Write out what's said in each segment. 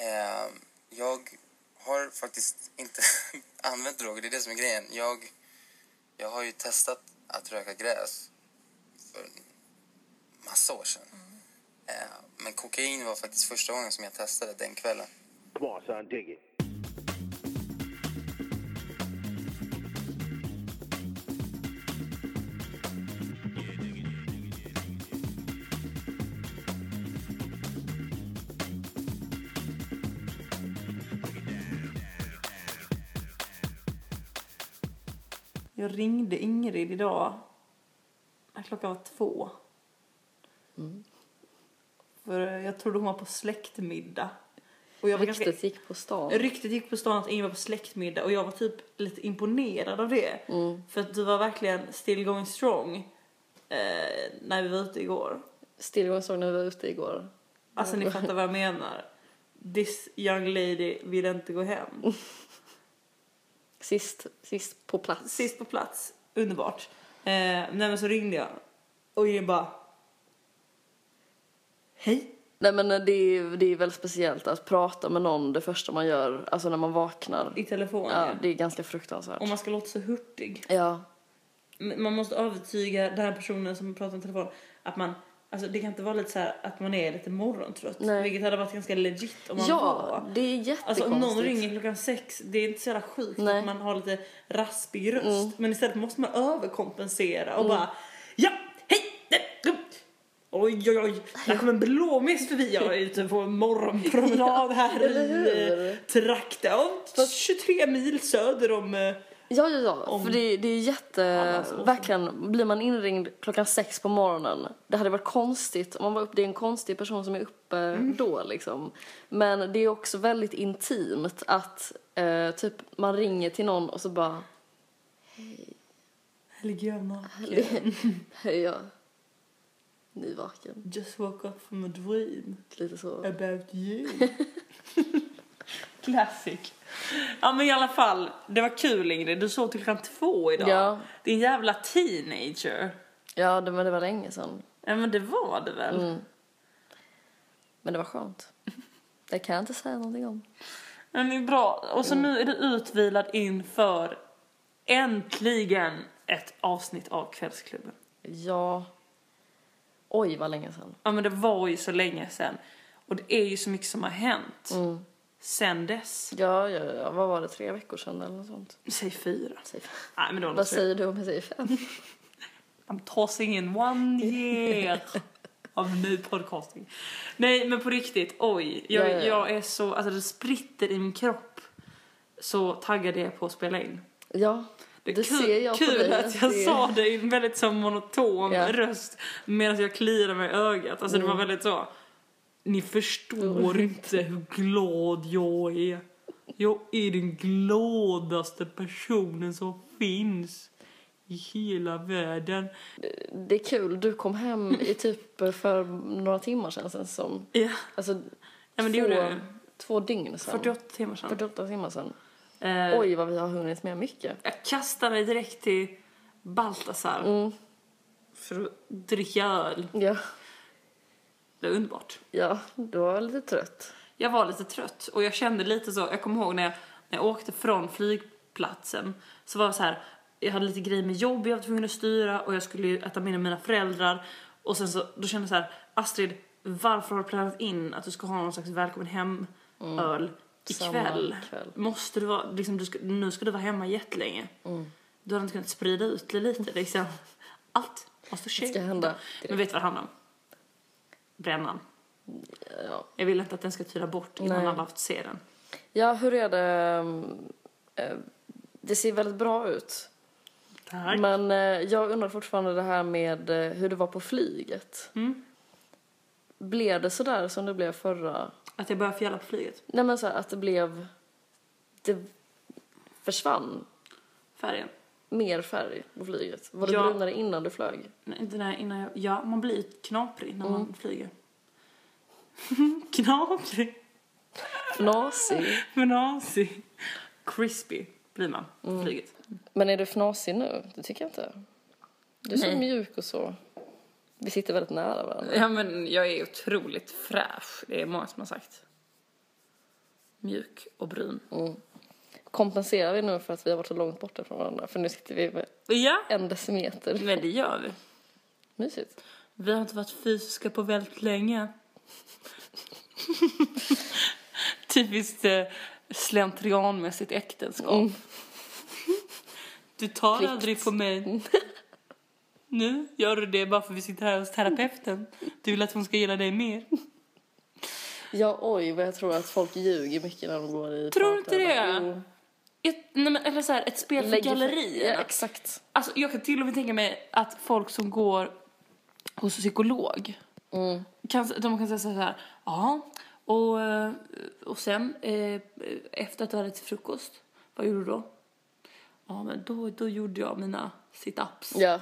Eh, jag har faktiskt inte använt droger, det är det som är grejen. Jag, jag har ju testat att röka gräs för en massa år sedan. Eh, men kokain var faktiskt första gången som jag testade den kvällen. Come on, son, dig it. Jag ringde Ingrid idag. när Klockan var två. För jag trodde hon var på släktmiddag. Och jag var ganska... Ryktet gick på stan. Ryktet gick på stan att Ingrid var på släktmiddag och jag var typ lite imponerad av det. För att du var verkligen still going strong eh, när vi var ute igår. Stillgång såg när vi var ute igår. Alltså ni fattar vad jag menar. This young lady vill inte gå hem. Sist, sist på plats. Sist på plats, underbart. Eh, nej men så ringde jag och Ingrid bara Hej. Nej men det är, det är väldigt speciellt att prata med någon det första man gör, alltså när man vaknar. I telefon Ja, ja. det är ganska fruktansvärt. Och man ska låta så hurtig. Ja, Man måste övertyga den här personen som pratar i telefon att man Alltså det kan inte vara lite så här att man är lite morgontrött. Nej. Vilket hade varit ganska legit om man ja var. det är jättekonstigt. Alltså om någon ringer klockan sex, det är inte så jävla sjukt Nej. att man har lite raspig röst. Mm. Men istället måste man överkompensera och bara Ja, hej! mm. Oj, oj, oj. Där kommer en blåmes förbi. Jag är ute på en morgonpromenad här i eh, trakten. Ja, 23 mil söder om... Ja, ja, ja. Om- För det, det är jätte... Allas verkligen, blir man inringd klockan sex på morgonen. Det hade varit konstigt om man var uppe. Det är en konstig person som är uppe Mm. då liksom. Men det är också väldigt intimt att eh, typ man ringer till någon och så bara Här ligger jag naken. Hej, jag nyvaken. Just woke up from a dream Lite så. about you. Classic. Ja men i alla fall, det var kul Ingrid. Du sov till klockan två idag. Ja. Din jävla teenager. Ja, det, men det var länge sedan. Ja men det var det väl? Mm. Men det var skönt. Det kan jag inte säga någonting om. Men det är bra. Och så Mm. nu är du utvilad inför äntligen ett avsnitt av Kvällsklubben. Ja. Oj, vad länge sedan. Ja men det var ju så länge sedan. Och det är ju så mycket som har hänt Mm. Sen dess. Ja, ja, ja, vad var det? Tre veckor sedan eller något sånt? Säg fyra. Säg Nej men det Vad säger du om jag säger fem? I'm tossing in one year av ny podcasting. Nej men på riktigt, oj. Jag, Ja, ja, ja. jag är så, alltså det spritter i min kropp. Så taggad jag är på att spela in. Ja, Det det kul, ser jag på kul dig. att jag Det- sa det i en väldigt så monoton Ja. röst medan jag kliade mig i ögat. Alltså det Mm. var väldigt så. Ni förstår inte hur glad jag är. Jag är den gladaste personen som finns i hela världen. Det är kul, du kom hem i typ för några timmar sedan det som. Ja, Alltså, ja men det två, gjorde du. två dygn sedan. 48 timmar sedan. 48 timmar sedan. Eh, Oj, vad vi har hunnit med mycket. Jag kastade mig direkt till Baltasar Mm, för att dricka öl. ja, Det var underbart. ja, du var lite trött. Jag var lite trött och jag kände lite så, jag kommer ihåg när jag, när jag åkte från flygplatsen så var det så här, jag hade lite grejer med jobb jag var tvungen att styra och jag skulle ju äta middag med mina föräldrar och sen så, då kände jag så här, Astrid, varför har du planerat in att du ska ha någon slags välkommen hem öl Samma ikväll? kväll. Måste du vara, liksom, du ska, nu ska du vara hemma jättelänge. Du hade inte kunnat sprida ut det lite liksom. Allt måste ske. ska hända Men vet du vad det handlar om? Brännan. Ja. Jag vill inte att den ska tyda bort innan Nej. alla har fått se den. ja, hur är det? Eh, Det ser väldigt bra ut. Tack. Men eh, jag undrar fortfarande det här med eh, hur det var på flyget. Mm. Blev det sådär som det blev förra? Att jag börjar fjälla på flyget. Nej men så här, att det blev... Det försvann Färgen. mer färg på flyget. Var det Ja. brunare innan du flög? Nej, innan jag, ja, man blir knaprig när man Mm. flyger. knaprig. Fnasig. Fnasig. Crispy blir man på Mm. flyget. Men är du fnasig nu? Det tycker jag inte. Du är så Nej. mjuk och så. Vi sitter väldigt nära varandra. Ja men jag är otroligt fräsch. Det är många som har sagt. mjuk och brun. Kompenserar vi nu för att vi har varit så långt borta från varandra? För nu sitter vi med Ja, en decimeter. men det gör vi. Mysigt. Vi har inte varit fysiska på väldigt länge. Typiskt eh, slentrianmässigt äktenskap. Du tar Plikt. aldrig på mig. Nu gör du det bara för att vi sitter här hos terapeuten. Du vill att hon ska gilla dig mer. Ja, oj vad jag tror att folk ljuger mycket när de går i Tror du inte det? Jo. Ett, nej, men, eller så här, ett spel för- gallerierna. Ja, exakt. Alltså, jag kan till och med tänka mig att folk som går hos psykolog Mm. kan, de kan säga så här, ja, och, eh, och sen eh, efter att du hade ätit frukost, vad gjorde du då? Ja, men då, då gjorde jag mina sit-ups. Ja,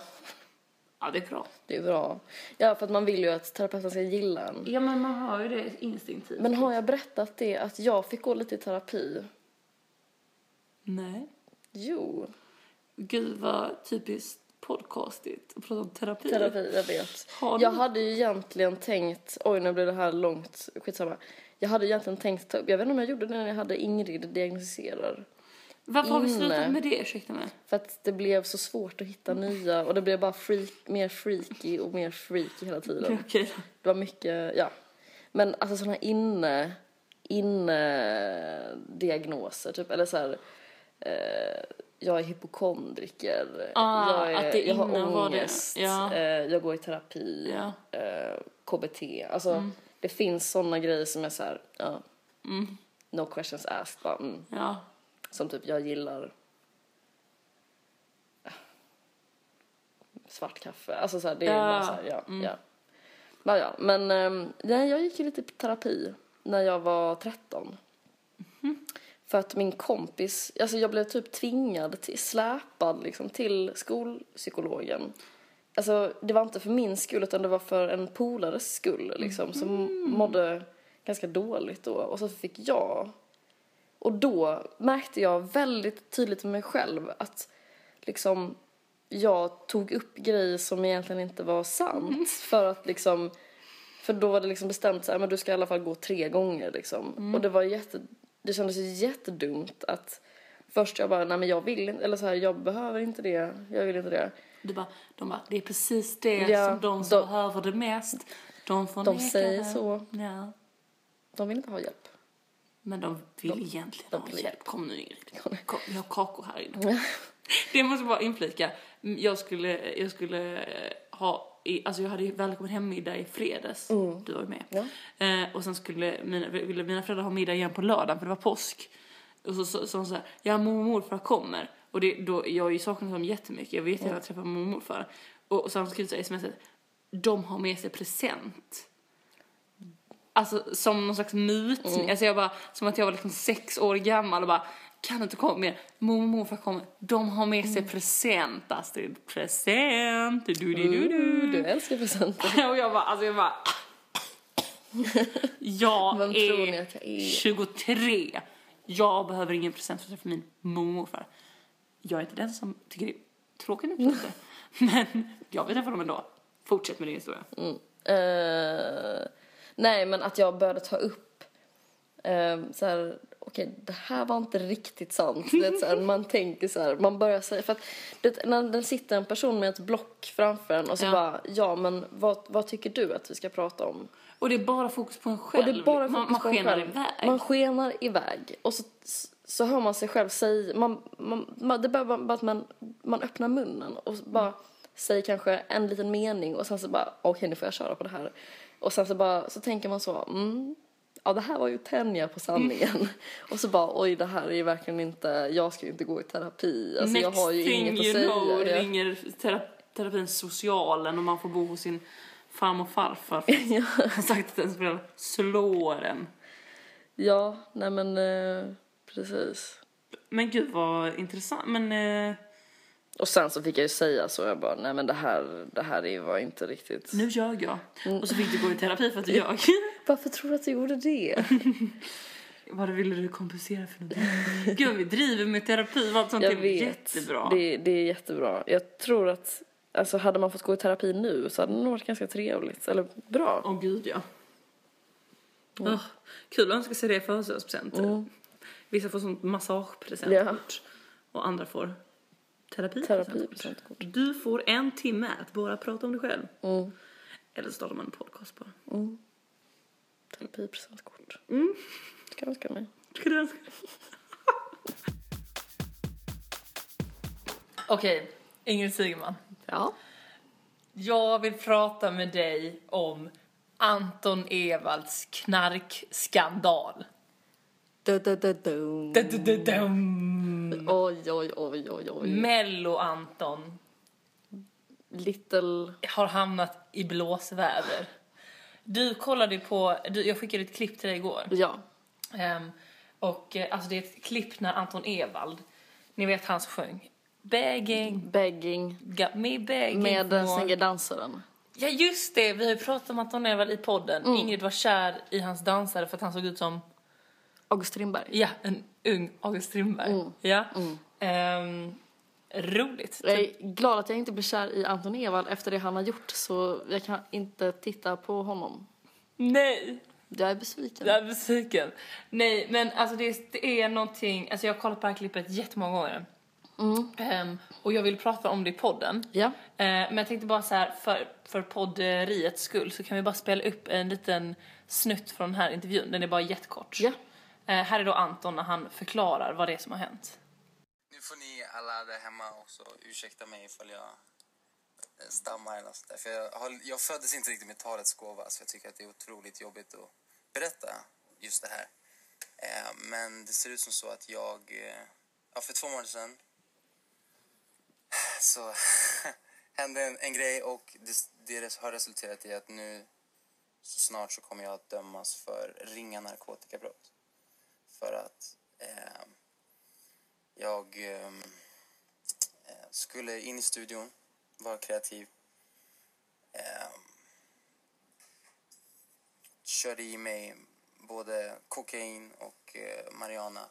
Ja, det är bra. det är bra. Ja, för att man vill ju att terapeuten ska gilla en. Ja, men man har ju det instinktivt. Men har jag berättat det att jag fick gå lite i terapi? Nej. Jo, Gud vad typiskt podcastigt att prata om terapi. terapi, jag vet. Har du? Jag hade ju egentligen tänkt, oj nu blir det här långt, skitsamma. Jag hade egentligen tänkt ta upp, jag vet inte om jag gjorde det när jag hade Ingrid diagnostiserar. Varför har vi slutat med det, ursäkta mig? För att det blev så svårt att hitta nya och det blev bara freak, mer freaky och mer freaky hela tiden. Okej då. Det var mycket, ja. Men alltså sådana inne, inne diagnoser typ, eller så här, eh, jag är hypokondriker, Ah, jag, är, jag har ångest, Ja. eh, jag går i terapi, Ja. eh, KBT. Alltså Mm. det finns sådana grejer som är så här, ja, no questions asked, bara, mm. Ja. som typ jag gillar äh, svart kaffe. Alltså så här, det är bara så här, ja, ja. Men, ja. Men ehm, nej, jag gick ju lite i terapi när jag var 13. För att min kompis, alltså jag blev typ tvingad, till, släpad liksom till skolpsykologen. Alltså det var inte för min skull utan det var för en polares skull liksom som mådde ganska dåligt då. Och så fick jag och då märkte jag väldigt tydligt med mig själv att liksom jag tog upp grejer som egentligen inte var sant för att liksom för då var det liksom bestämt så här, men du ska i alla fall gå tre gånger liksom. Och det var jätte, det kändes jättedumt att först jag bara, nej men jag vill inte, eller så här, jag behöver inte det, jag vill inte det. Du bara, de bara, det är precis det Ja, som de som de- behöver det mest. De får De säger det. så. Ja. De vill inte ha hjälp. Men de vill egentligen de ha vill hjälp. Kom nu Ingrid. Kom, jag har kakor här inne. Det måste jag bara inflika. Jag skulle, jag skulle eh, ha, i, alltså jag hade ju välkommen hem middag i fredags. Du var ju med. Ja. Eh, och sen skulle mina, ville mina föräldrar ha middag igen på lördagen för det var påsk. Och så sa så, så, här, ja mormor och morfar kommer. Och det, då, jag har ju saknat dem jättemycket. Jag vet ju att jag träffar mormor och morfar. Och, och så har de skrivit smset. De har med sig present. Alltså som någon slags mutning. Alltså jag bara, som att jag var liksom sex år gammal och bara kan inte komma mer? Mormor och morfar kommer. De har med sig present Astrid. Present! Du, du, du, du. Du älskar presenter. Och jag bara, alltså jag bara. Jag Vem tror ni är att jag är? 23. Jag behöver ingen present för att träffa min mormor och morfar. Jag är inte den som tycker det är tråkigt med presenter. Men jag vill träffa dem ändå. Fortsätt med din historia. Eh, nej, men att jag började ta upp uh, så här, okej, det här var inte riktigt sant. Det så här, man tänker så här, man börjar säga, för att det, när det sitter en person med ett block framför en och så Ja. bara, ja men vad, vad tycker du att vi ska prata om? Och det är bara fokus på en själv. Och det är bara man, fokus man på en skenar själv. iväg. Man skenar iväg. Och så, så hör man sig själv säga, man, man, man, det är bara att man, man öppnar munnen och bara säger kanske en liten mening och sen så bara, okej nu får jag köra på det här. Och sen så bara, så tänker man så, mm, ja det här var ju tänja på sanningen. och så bara, oj det här är ju verkligen inte, jag ska ju inte gå i terapi. Alltså Next jag har ju thing inget att you säga. know Jag- ringer tera, terapin socialen och man får bo hos sin farmor och farfar han har sagt att ens föräldrar slår en. Ja, nej men eh, precis. Men gud vad intressant. Men eh, Och sen så fick jag ju säga så, jag bara, nej men det här, det här är- var inte riktigt. nu ljög jag. Mm. Och så fick du gå i terapi för att du ljög. Varför tror du att jag gjorde det? Vad ville du kompensera för någonting? Gud vi driver med terapi. Vad sånt Jag är vet. jättebra. Det, det är jättebra. Jag tror att, alltså hade man fått gå i terapi nu så hade det nog varit ganska trevligt. Eller bra. Åh gud ja. Åh, kul att önska sig det i födelsedagspresenter. Vissa får sånt massagepresentkort. Och andra får terapipresentkort. Du får en timme att bara prata om dig själv. Mm. Eller startar man en podcast bara. Terapipresentkort. Mm. Ska jag önska mig. Ska du önska Okej, Ingrid Sigeman. Ja. Jag vill prata med dig om Anton Ewalds knarkskandal. Du, du, du, du. Du-du-du-dum. Oj, oj, oj, oj, oj. Mello-Anton Little... har hamnat i blåsväder. Du kollade ju på, du, jag skickade ett klipp till dig igår. Ja. Ehm, och eh, alltså det är ett klipp när Anton Ewald, ni vet han som sjöng Begging, Begging. got me begging Med for den more." snygga dansaren. Ja just det, vi har ju pratat om Anton Ewald i podden. Mm. Ingrid var kär i hans dansare för att han såg ut som, August Strindberg. ja, en ung August Strindberg. Mm. Ja. Ehm, roligt. Jag är glad att jag inte blev kär i Anton Ewald efter det han har gjort så jag kan inte titta på honom. Nej! Jag är besviken. Jag är besviken. Nej, men alltså det, det är någonting, alltså jag har kollat på det här klippet jättemånga gånger. Ehm, och jag vill prata om det i podden. Ja. Eh, men jag tänkte bara så här, för, för podderiets skull så kan vi bara spela upp en liten snutt från den här intervjun. Den är bara jättekort. Ja. Eh, här är då Anton när han förklarar vad det är som har hänt. Nu får ni alla där hemma också ursäkta mig ifall jag eh, stammar eller något sånt där. För jag, har, jag föddes inte riktigt med talets gåva så jag tycker att det är otroligt jobbigt att berätta just det här. Eh, men det ser ut som så att jag, eh, ja för två månader sedan så hände en, en grej och det, det har resulterat i att nu så snart så kommer jag att dömas för ringa narkotikabrott. För att eh, jag ehm, eh, skulle in i studion, vara kreativ. Ehm, körde i mig både kokain och eh, marijuana.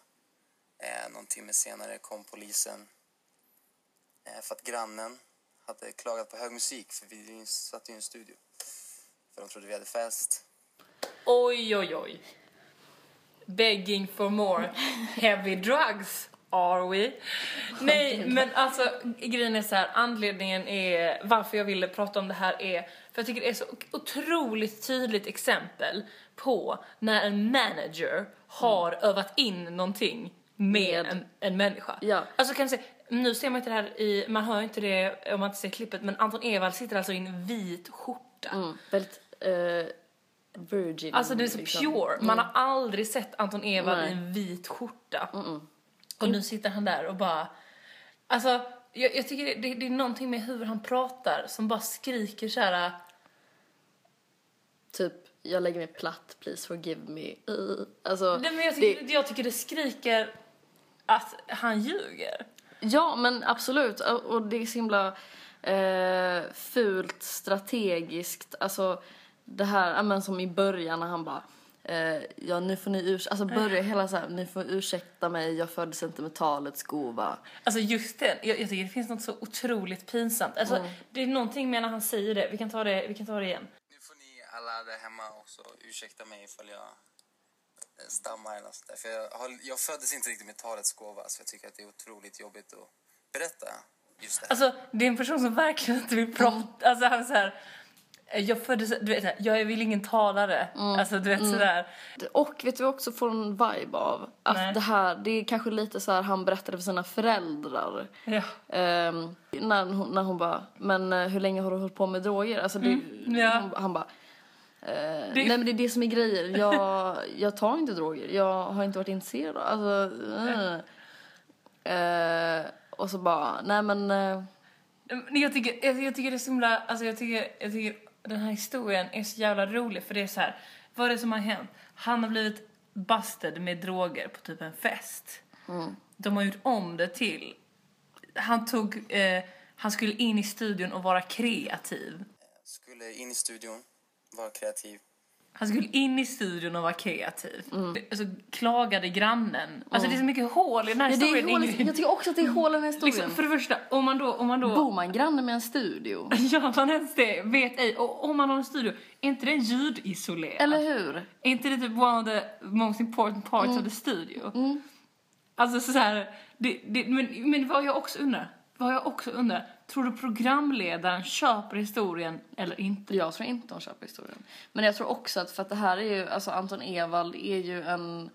Eh, någon timme senare kom polisen eh, för att grannen hade klagat på hög musik för vi satt i en studio. För de trodde vi hade fest. Oj, oj, oj. Begging for more heavy drugs, are we? Nej, men alltså grejen är så här, anledningen är varför jag ville prata om det här är för jag tycker det är så otroligt tydligt exempel på när en manager har övat in någonting med, en, en människa. Ja. Alltså kan jag säga, nu ser man inte det här i, man hör inte det om man inte ser klippet, men Anton Ewald sitter alltså i en vit skjorta. Mm. Väldigt eh, virgin. Alltså det är så liksom. pure. Man har aldrig sett Anton Ewald i en vit skjorta. Och nu sitter han där och bara... Alltså, jag, jag tycker det, det, det är någonting med hur han pratar som bara skriker så här. Typ, jag lägger mig platt, please forgive me. Uh, alltså, Nej, men jag, tycker, det, jag tycker det skriker att han ljuger. ja, men absolut. Och det är så himla eh, fult, strategiskt. Alltså, det här, men som i början när han bara eh, ja, nu får ni ursäkta, alltså börjar hela så här, ni får ursäkta mig, jag föddes inte med talets gåva. Alltså just det, jag, jag tycker det finns något så otroligt pinsamt. Alltså, Det är någonting med när han säger det, vi kan ta det, vi kan ta det igen. Nu får ni alla där hemma också ursäkta mig ifall jag eh, stammar eller något sånt där. För jag, har, jag föddes inte riktigt med talets gåva så jag tycker att det är otroligt jobbigt att berätta just det. Alltså det är en person som verkligen inte vill prata, alltså han är så här. Jag föddes, du vet, jag är väl ingen talare. Alltså du vet sådär. Och vet du också får en vibe av? Att Nej. det här, det är kanske lite så här han berättade för sina föräldrar. Ja. Ehm, när, hon, när hon bara, men eh, hur länge har du hållit på med droger? Alltså det, ja. hon, han bara, eh, nej men det är det som är grejer. Jag, jag tar inte droger. Jag har inte varit intresserad. Alltså, eh. Eh, och så bara, nej men, eh, Men Jag tycker, jag, jag tycker det är så himla, alltså jag tycker, jag tycker den här historien är så jävla rolig för det är så här, vad är det som har hänt? Han har blivit busted med droger på typ en fest. De har gjort om det till, han tog, eh, han skulle in i studion och vara kreativ. Skulle in i studion, vara kreativ. Han skulle in i studion och vara kreativ. Mm. Alltså, klagade grannen. Alltså det är så mycket hål i den här Ja, historien. hål, jag tycker också att det är hål i den här historien. liksom, för det första, om man då... Om man då Bor man granne med en studio? Gör man ens det? Vet ej. Och om man har en studio, är inte den ljudisolerad? Eller hur? Är inte det typ one of the most important parts Mm. of the studio? Alltså så här, det, det, men, men vad jag också undrar, vad jag också undrar, tror du programledaren köper historien eller inte? Jag tror inte hon köper historien. Men jag tror också att för att det här är ju, alltså Anton Ewald är ju en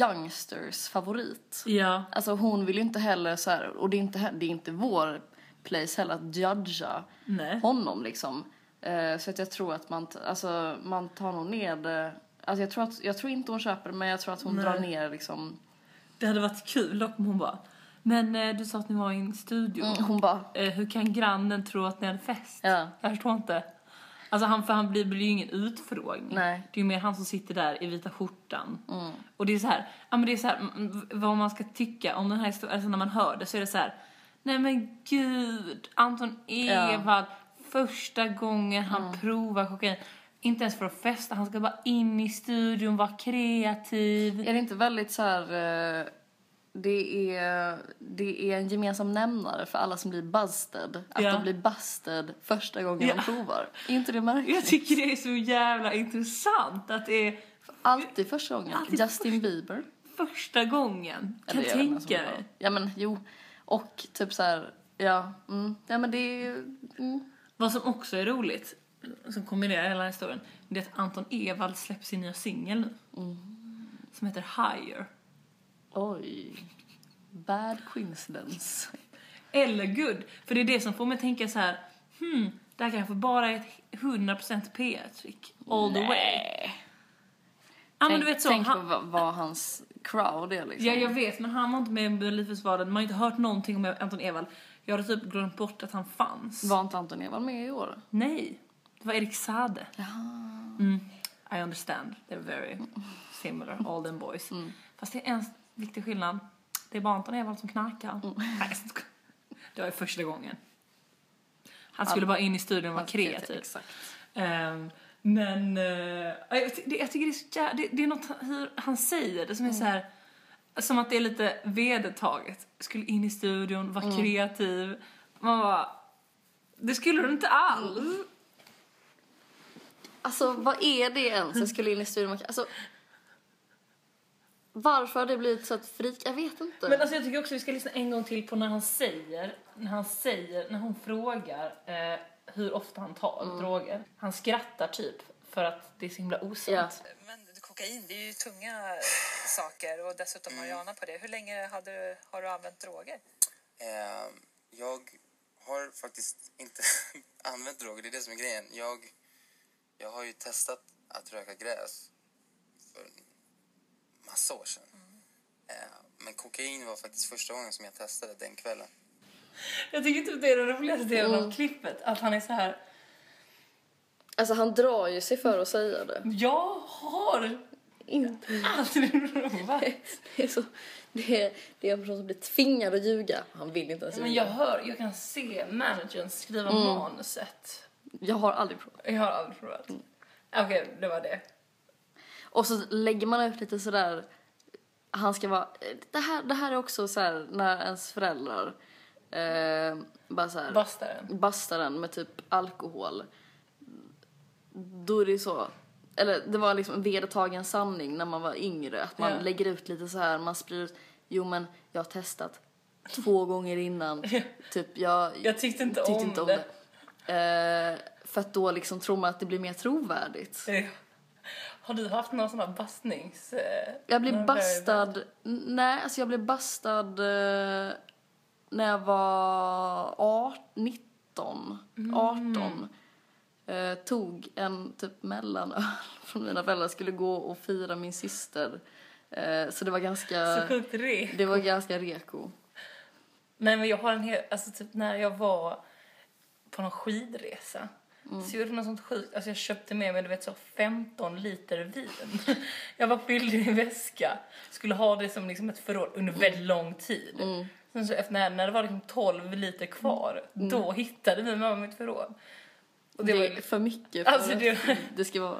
youngsters favorit. Ja. Alltså hon vill ju inte heller så här, och det är inte, det är inte vår place heller att judga Nej. honom liksom. Eh, så att jag tror att man, alltså man tar nog ner det. Alltså jag tror, att, jag tror inte hon köper det men jag tror att hon Nej. drar ner liksom. Det hade varit kul dock om hon bara, men eh, du sa att ni var i en studio. Mm, hon bara, Eh, hur kan grannen tro att ni hade fest? ja. Jag förstår inte. Alltså han, för han blir, blir ju ingen utfrågning. Nej. Det är ju mer han som sitter där i vita skjortan. Mm. Och det är så här, ja men det är så här, vad man ska tycka om den här historien, alltså när man hör det så är det så här, nej men gud, Anton Ewald, första gången han Mm. provar kokain, inte ens för att festa, han ska bara in i studion, vara kreativ. Är det inte väldigt så här... eh, Det är, det är en gemensam nämnare för alla som blir busted. Att Ja. de blir busted första gången Ja. de provar. Är inte det märkligt? Jag tycker det är så jävla intressant att det är Alltid första gången. Alltid Justin Bieber. första gången. Kan Eller tänka dig. Ja men jo. Och typ så här, ja. Mm, ja men det är. Mm. Vad som också är roligt, som kombinerar hela historien, det är att Anton Ewald släpper sin nya singel nu. Som heter Higher. Oj. Bad coincidence. Eller good, för det är det som får mig tänka så här, hmm, det här kanske bara är ett 100% PR-trick. All the way. Ja men du vet så, tänk han, på vad, hans crowd är liksom. ja jag vet men han var inte med i Melodifestivalen, man har inte hört någonting om Anton Ewald. Jag hade typ glömt bort att han fanns. Var inte Anton Ewald med i år? Nej, det var Erik Sade. Ja. Mm. I understand. They're very similar, all them boys. Fast det är en viktig skillnad. Det är bara Anton Ewald som knarkar. Nej, jag skojar. det var ju första gången. Han skulle bara in i studion och vara kreativ. Exakt. Ehm, men eh, jag, ty- det, jag tycker det är så jä- det, det är något hur han säger det som är så här som att det är lite vedertaget. Skulle in i studion, vara kreativ. Man bara, det skulle du inte alls. Alltså vad är det ens? Jag skulle in i studion. Alltså, varför har det blivit så att frik? Jag vet inte. Men alltså jag tycker också vi ska lyssna en gång till på när han säger, när han säger, när hon frågar eh, hur ofta han tar droger. Han skrattar typ för att det är så himla osant. Ja. Men kokain, det är ju tunga saker och dessutom marijuana på det. Hur länge hade du, har du använt droger? Eh, jag har faktiskt inte använt droger, det är det som är grejen. Jag, jag har ju testat att röka gräs för massa år sedan. Eh, men kokain var faktiskt första gången som jag testade den kvällen. Jag tycker typ det är den roligaste delen av klippet, att han är så här. Alltså han drar ju sig för att säga det. jag har Inte. aldrig provat. Det är, så, det, är, det är en person som blir tvingad att ljuga. Han vill inte ens Men ljuga. jag hör, jag kan se managern skriva manuset. Jag har aldrig provat. Jag har aldrig provat. Okej, det var det. Och så lägger man ut lite sådär, han ska vara, det här, det här är också så här när ens föräldrar eh, bara så här Bastaren. bastar en med typ alkohol. Då är det så, eller det var liksom en vedertagen sanning när man var yngre, att man Ja. lägger ut lite så här, man sprider ut, jo men jag har testat två gånger innan, typ jag, Jag tyckte inte tyckte om inte om det. det. Eh, för att då liksom tror man att det blir mer trovärdigt. Eh, Har du haft någon sån här bastnings... eh, Jag blev bastad, nej alltså jag blev bastad eh, när jag var art, 19, 18. Eh, tog en typ mellanöl från mina föräldrar, skulle gå och fira min syster. Eh, så det var ganska, Så sjukt re. det var ganska reko. Nej men jag har en hel, alltså typ när jag var på någon skidresa. Mm. Så gjorde jag något sånt sjukt, alltså jag köpte med mig du vet så 15 liter vin. jag var fyllde i en väska, skulle ha det som liksom ett förråd under väldigt lång tid. Mm. Sen så efter när, när det var liksom 12 liter kvar, då hittade min mamma mitt förråd. Och det, Det, var är för mycket för Alltså, det- det ska vara...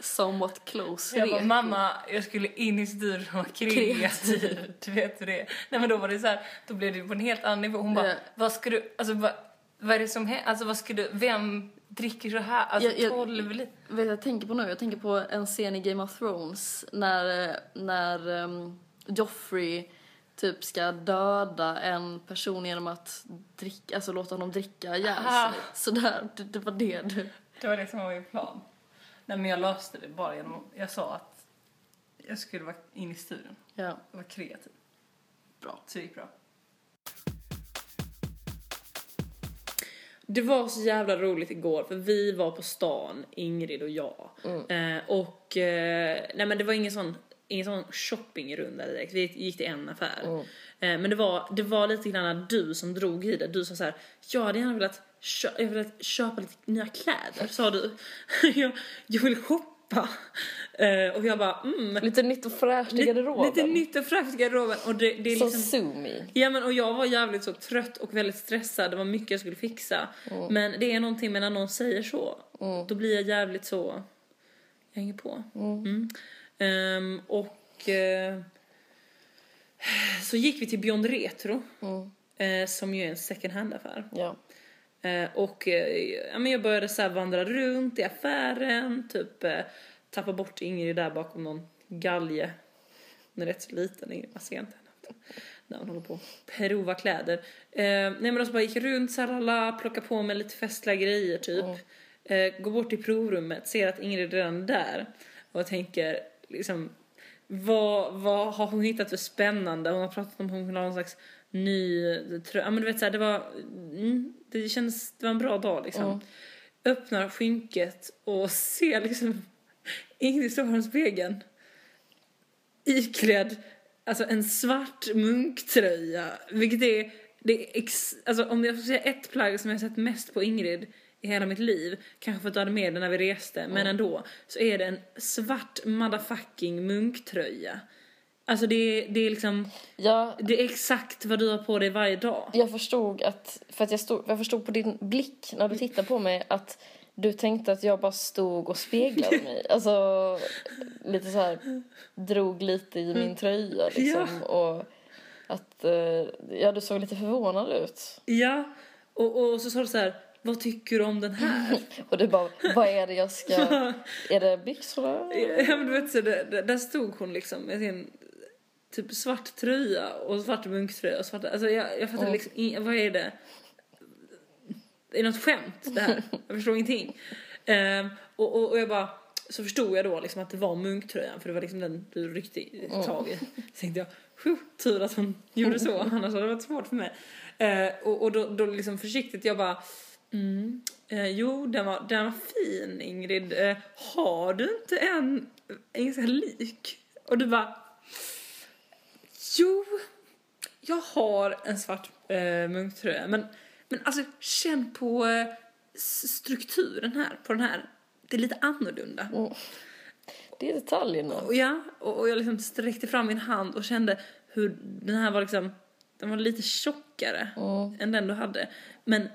Somewhat close. Jag bara, mamma, jag skulle in i studion och vara kreativ. Du vet hur det är. Nej men då var det så här, då blev det på en helt annan nivå. Hon bara, vad ska du, alltså vad, vad är det som händer? Alltså vad du, vem dricker så här? Alltså Jag- jag- 12 liter. Vet jag tänker på nu? Jag tänker på en scen i Game of Thrones när, när um, Joffrey typ ska döda en person genom att dricka, alltså låta honom dricka ihjäl sig. Sådär, det, det var det du... Det var det som var min plan. Nej men jag löste det bara genom, jag sa att jag skulle vara in i studion Ja, och vara kreativ. bra. Så det gick bra. Det var så jävla roligt igår för vi var på stan, Ingrid och jag. Eh, och eh, nej men det var ingen sån, ingen sån shoppingrunda direkt. Vi gick till en affär. Eh, men det var, det var lite grann du som drog i det. Du sa så här, jag hade gärna velat, kö- jag velat köpa lite nya kläder, sa du. jag, jag vill shoppa. Eh, och jag bara, mm. Lite nytt och fräscht i Lite, garderoben. lite nytt och fräscht i garderoben. Och det, det är Som liksom... Sumi. Ja men och jag var jävligt så trött och väldigt stressad, det var mycket jag skulle fixa. Men det är någonting med när någon säger så, då blir jag jävligt så, jag hänger på. Mm. Ehm, och eh, så gick vi till Beyond Retro, eh, som ju är en second hand-affär. Ja. Eh, och eh, ja, men jag började så vandra runt i affären, typ eh, tappa bort Ingrid där bakom någon galge. Hon är rätt så liten, Ingrid, man ser inte henne. När hon håller på att prova kläder. Eh, nej men alltså bara gick runt så alla, plocka på mig lite festliga grejer typ. Eh, går bort till provrummet, ser att Ingrid redan är där. Och tänker liksom vad, vad har hon hittat för spännande? Hon har pratat om hon vill ha någon slags ny tröja. Ja men du vet såhär, det var, mm, det kändes, det var en bra dag liksom. Öppnar skynket och ser liksom Ingrid spegeln. Iklädd, alltså en svart munktröja. Vilket är, det är ex, alltså om jag får säga ett plagg som jag sett mest på Ingrid i hela mitt liv, kanske för att du hade med den när vi reste, men ändå, så är det en svart motherfucking munktröja. Alltså det det är liksom, Ja, det är exakt vad du har på dig varje dag. jag förstod att, för att jag, stod, jag förstod på din blick när du tittade på mig att du tänkte att jag bara stod och speglade mig. Alltså lite så här drog lite i min tröja liksom och att eh, ja, du såg lite förvånad ut. Ja, och, och så sa du så här, vad tycker du om den här? Och du bara, vad är det jag ska, är det byxorna? ja men du vet så där- där stod hon liksom med sin typ svart tröja och svart munktröja och svart, alltså jag, jag fattar liksom in, vad är det? Är det något skämt det här? Jag förstår ingenting. Ehm, och, och, och jag bara, så förstod jag då liksom att det var munktröjan för det var liksom den du ryckte tag i. Så tänkte jag, "Phew, tur att hon gjorde så, annars hade det varit svårt för mig. Eh, och, och då, då liksom försiktigt jag bara, mm, eh, jo den var, den var fin Ingrid, eh, har du inte en, en ganska lik? Och du bara, jo, jag har en svart eh, munktröja men, men alltså känn på eh, strukturen här, på den här. Det är lite annorlunda. Det är detaljerna. Och ja, och, och jag liksom sträckte fram min hand och kände hur den här var liksom, den var lite tjockare än den du hade. Men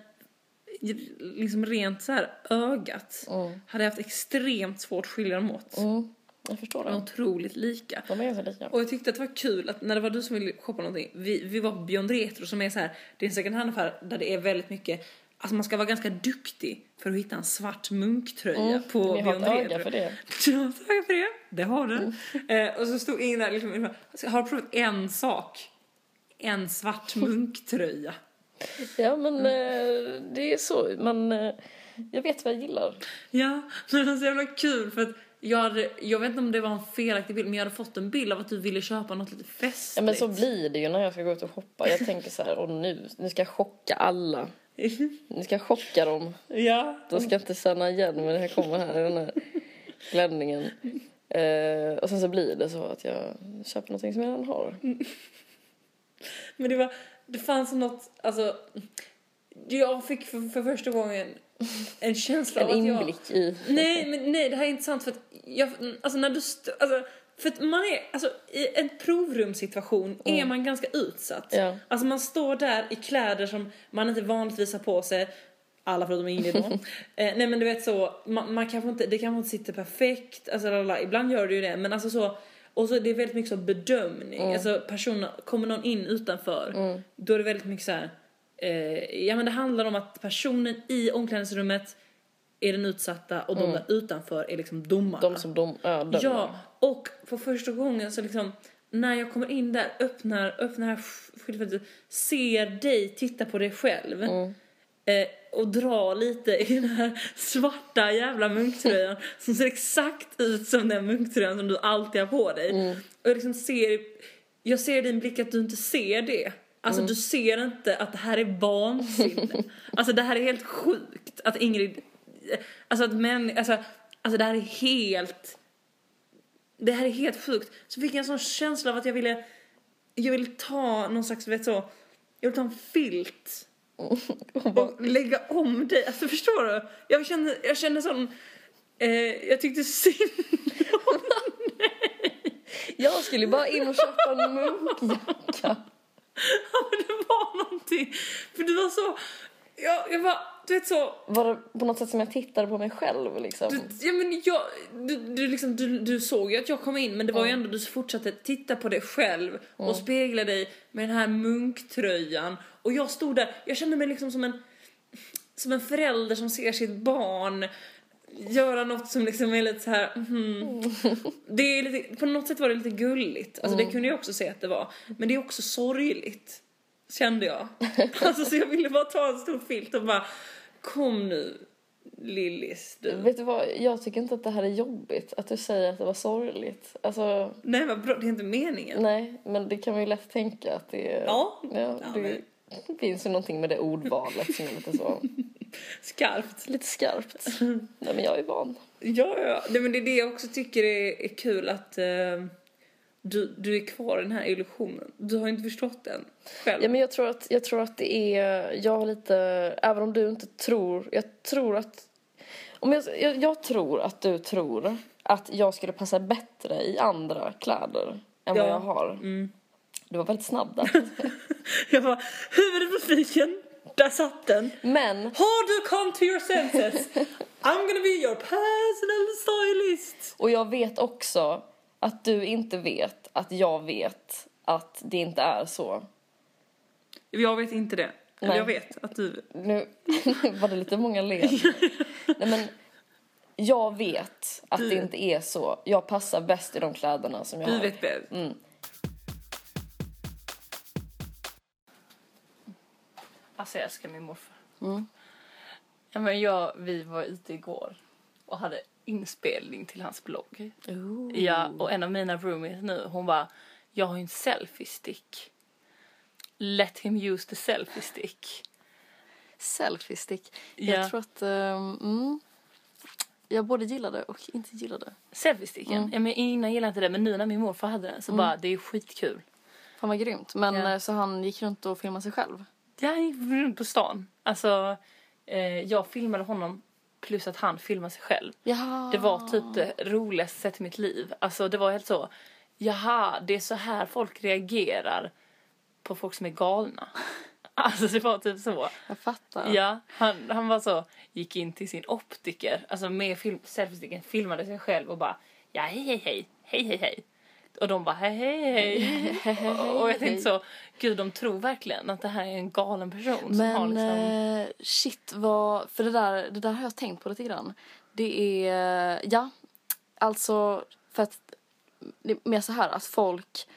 liksom rent så här ögat hade jag haft extremt svårt att skilja dem åt. Mm, jag förstår det. otroligt lika. De är ganska lika. Och jag tyckte att det var kul att när det var du som ville shoppa någonting, vi, vi var på Beyond Retro som är så här, det är en second hand-affär där det är väldigt mycket, alltså man ska vara ganska duktig för att hitta en svart munktröja på Mm, Ni har Beyond ett Retro. öga för det. Du har ett öga för det, det har du. Mm. Eh, och så stod ingen där liksom, "Alltså, har du provat en sak? En svart munktröja. Ja, men eh, det är så. Man, eh, jag vet vad jag gillar. Ja, men det var så jävla kul för att jag, hade, jag vet inte om det var en felaktig bild men jag hade fått en bild av att du ville köpa något lite festligt. Ja, men så blir det ju när jag ska gå ut och shoppa. Jag tänker så här, och nu, nu ska jag chocka alla. Nu ska jag chocka dem. ja, De ska inte känna igen mig när jag kommer här i den här klänningen. Eh, och sen så blir det så att jag köper någonting som jag redan har. Men det var, det fanns något, alltså, jag fick för, för första gången en känsla En av att jag... inblick i... Nej, men nej, det här är inte sant för att jag, alltså när du, alltså, för att man är, alltså i en provrumssituation är man ganska utsatt. Ja. Alltså man står där i kläder som man inte vanligtvis har på sig. alla förutom Ingrid då. eh, nej men du vet så, man, man kanske inte, det kanske inte sitter perfekt, alltså lalala. ibland gör det ju det men alltså så och så är det väldigt mycket så bedömning, alltså personer, kommer någon in utanför då är det väldigt mycket så här. Eh, ja men det handlar om att personen i omklädningsrummet är den utsatta och de där utanför är liksom domarna. De som de, ja, dömer. Ja, och för första gången så liksom när jag kommer in där, öppnar, öppnar det här sk- skyltfönstret, ser dig titta på dig själv Mm. eh, och dra lite i den här svarta jävla munktröjan som ser exakt ut som den munktröjan som du alltid har på dig. Mm. Och jag liksom ser, jag ser i din blick att du inte ser det. Alltså du ser inte att det här är vansinne. alltså det här är helt sjukt att Ingrid, alltså att män, alltså, alltså det här är helt det här är helt sjukt. Så fick jag en sån känsla av att jag ville, jag ville ta någon slags, vet så, jag ville ta en filt och lägga om dig. Alltså förstår du? Jag kände, jag kände sån, eh, jag tyckte synd om Jag skulle bara in och köpa en munkjacka. Ja, men det var någonting. För du var så, jag, jag var, du vet så, Var det på något sätt som jag tittade på mig själv liksom? Du, ja, men jag, du, du, liksom, du, du såg ju att jag kom in men det var ju ändå du fortsatte titta på dig själv och spegla dig med den här munktröjan och jag stod där, jag kände mig liksom som en som en förälder som ser sitt barn göra något som liksom är lite så här. mhm. det är lite, på något sätt var det lite gulligt, alltså det kunde jag också se att det var men det är också sorgligt kände jag. alltså så jag ville bara ta en stor filt och bara kom nu Lillis du. Vet du vad, jag tycker inte att det här är jobbigt. Att du säger att det var sorgligt. Alltså, Nej vad bra, det är inte meningen. nej, men det kan man ju lätt tänka att det är... Ja. ja Ja, det finns ju någonting med det ordvalet som är lite så... Skarpt. Lite skarpt. nej, men jag är van. Ja, ja. Nej, men det är det jag också tycker är, är kul att eh, du, du är kvar i den här illusionen. Du har inte förstått den själv. Ja, men jag tror att, jag tror att det är... Jag har lite... Även om du inte tror... Jag tror att... Om jag, jag, jag tror att du tror att jag skulle passa bättre i andra kläder än Ja. vad jag har. Du var väldigt snabb där. Jag på spiken, där satt den. Men Har du come to your senses? I'm gonna be your personal stylist. Och jag vet också att du inte vet att jag vet att det inte är så. Jag vet inte det. Nej. jag vet att du... Nu var det lite många len. Nej men jag vet att det inte är så. Jag passar bäst i de kläderna som jag Du har. vet bäst. Mm. Alltså jag älskar min morfar. Mm. Ja, men jag, vi var ute igår och hade inspelning till hans blogg. Ja, och en av mina roomies nu, hon bara, jag har ju en selfie stick. Let him use the selfie stick. Selfie stick. Ja. Jag tror att ehm, mm, jag både gillade och inte gillade. Selfie sticken? Ja, men innan gillade jag inte det, men nu när min morfar hade den så bara, det är skitkul. Fan vad grymt. Men eh, så han gick runt och filmade sig själv. Jag gick runt på stan. Alltså, eh, jag filmade honom plus att han filmade sig själv. Jaha. Det var typ det roligaste sättet i mitt liv. Alltså det var helt så, jaha, det är så här folk reagerar på folk som är galna. Alltså det var typ så. Jag fattar. Ja, han, han var så, gick in till sin optiker, alltså med film, selfiesticken, filmade sig själv och bara, ja hej hej hej, hej hej hej. Och de bara hej hej hej. och, och jag tänkte så, gud de tror verkligen att det här är en galen person som Men har liksom... eh, shit vad, för det där, det där har jag tänkt på lite grann. Det är, ja, alltså för att det är mer så här att folk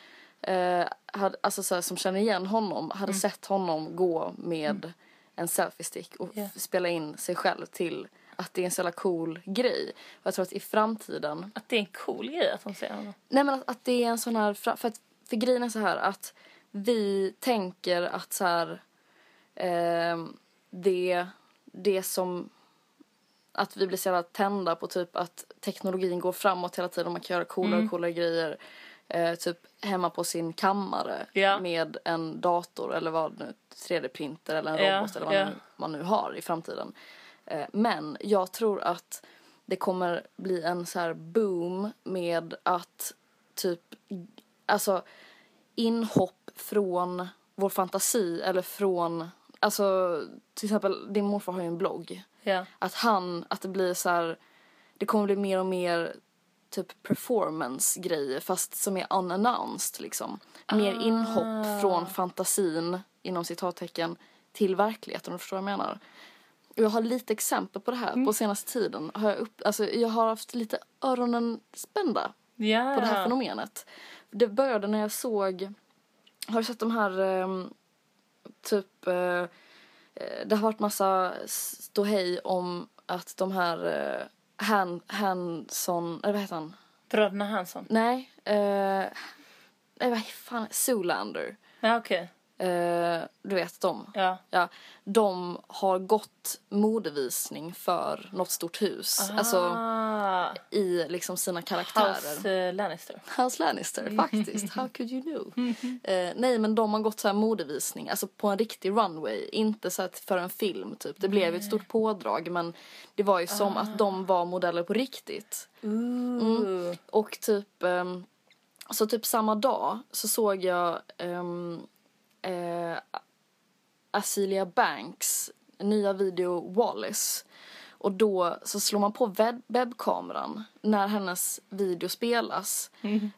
eh, hade, alltså så här, som känner igen honom hade Mm. sett honom gå med en selfie-stick och f- spela in sig själv till att det är en så jävla cool grej. Och jag tror att i framtiden Att det är en cool grej att de säger honom. Nej men att, att det är en sån här, för, att, för grejen är så här att vi tänker att så här, ehm, det, det som, att vi blir så jävla tända på typ att teknologin går framåt hela tiden och man kan göra coolare och coolare grejer. Eh, typ hemma på sin kammare Ja. med en dator eller vad nu, 3D-printer eller en Ja, robot eller vad ja. nu, man nu har i framtiden. Eh, men jag tror att det kommer bli en så här boom med att typ, alltså inhopp från vår fantasi eller från alltså till exempel din morfar har ju en blogg. Ja. Att han, att det blir så här, det kommer bli mer och mer typ performance grejer fast som är unannounced liksom. Mer inhopp från fantasin inom citattecken till verkligheten om du förstår vad jag menar. Och jag har lite exempel på det här på senaste tiden. Har jag, upp, alltså, jag har haft lite öronen spända Ja. på det här fenomenet. Det började när jag såg, har du sett de här ehm, typ, eh, eh, det har varit massa ståhej om att de här eh, Han, Hanson, eller vad heter han? Bröderna Hansson. Nej, eh, nej vad fan, Zoolander. Ja, okej. Eh, du vet dem. Ja. Ja, de har gått modevisning för något stort hus. Alltså ah, i liksom sina karaktärer. House eh, Lannister. House Lannister faktiskt. How could you know? Eh, nej men de har gått så här modevisning, alltså på en riktig runway. Inte så för en film typ. Det blev ju ett stort pådrag men det var ju som att de var modeller på riktigt. Ooh. Och typ, ehm, så typ samma dag så såg jag um, eh, Azealia Banks nya video Wallace. Och då så slår man på webb webbkameran när hennes video spelas.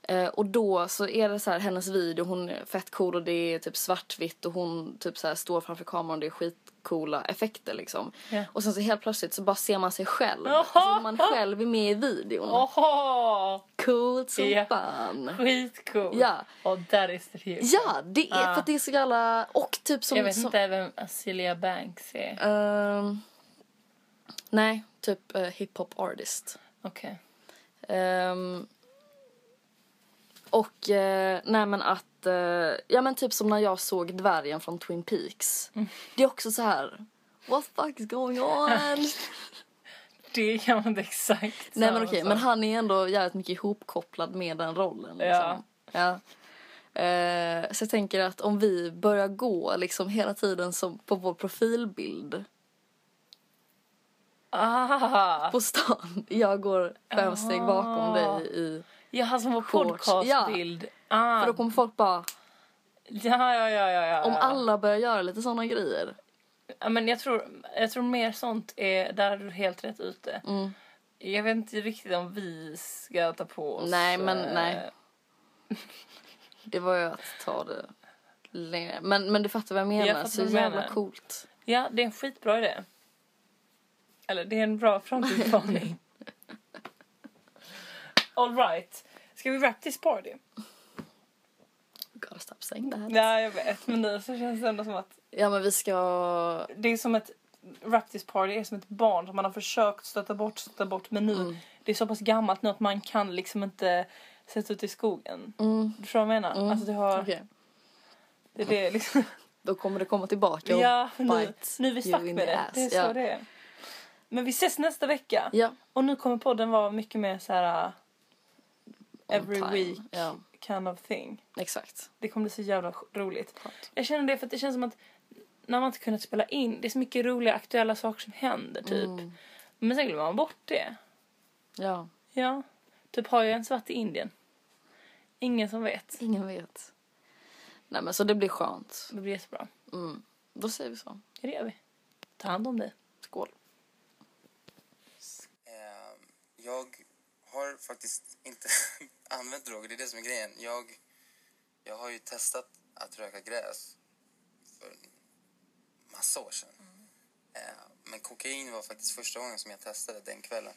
Eh, och då så är det så här hennes video, hon är fett cool och det är typ svartvitt och hon typ så här står framför kameran och det är skitcoola effekter liksom. Ja. Och sen så helt plötsligt så bara ser man sig själv. Jaha! Så man själv är med i videon. Oho! Coolt som Ja. fan. Skitcool. Ja. Och is the hero. Ja, det är Ah. för att det är så jävla... Och typ som... Jag vet som, inte vem Azealia Banks är. ehm, nej, typ uh, hiphop artist. Okej. Ehm, och eh, nej men att, eh, ja men typ som när jag såg dvärgen från Twin Peaks. Mm. Det är också så här. What the fuck is going on? Det kan man inte exakt nej men okej, men han är ändå jävligt mycket ihopkopplad med den rollen. Liksom. Ja. ja. Eh, så jag tänker att om vi börjar gå liksom hela tiden som på vår profilbild Ah! på stan. Jag går fem steg bakom dig i... Jaha, som vår Shorts. podcastbild. Ah. För då kommer folk bara, Ja, ja, ja, ja, ja. om ja. alla börjar göra lite sådana grejer. Ja, men jag tror, jag tror mer sånt är, där är du helt rätt ute. Mm. Jag vet inte riktigt om vi ska ta på oss... Nej, men eh, nej. Det var ju att ta det längre. Men, men du fattar vad jag menar. Jag så jävla menar. coolt. Ja, det är en skitbra idé. Eller det är en bra frontutmaning. All right. Ska vi wrap this party? Gotta stop saying that. Ja, jag vet. Men nu så känns det ändå som att Ja men vi ska... det är som ett wrap this party är som ett barn som man har försökt stöta bort, stöta bort. Men nu, Mm. det är så pass gammalt nu att man kan liksom inte sätta ut i skogen. Mm. Du förstår vad jag menar? Alltså det har, Okej. det är det liksom. Då kommer det komma tillbaka och Ja, nu, nu är vi stuck med det. ass. Det är så ja. det är. Men vi ses nästa vecka. Ja. Och nu kommer podden vara mycket mer så här every time. week Ja, kind of thing. exakt. Det kommer bli så jävla roligt. Jag känner det för att det känns som att när man inte kunnat spela in, det är så mycket roliga aktuella saker som händer typ. Mm. Men sen glömmer man bort det. Ja, Ja. Typ har jag ens varit i Indien? Ingen som vet. ingen vet. Nej men så det blir skönt. Det blir jättebra. Mm. Då säger vi så. Ja, det gör vi. Ta hand om dig. Skål. Eh, jag har faktiskt inte använt droger, det är det som är grejen. Jag, jag har ju testat att röka gräs för massa år sedan. Eh, men kokain var faktiskt första gången som jag testade den kvällen.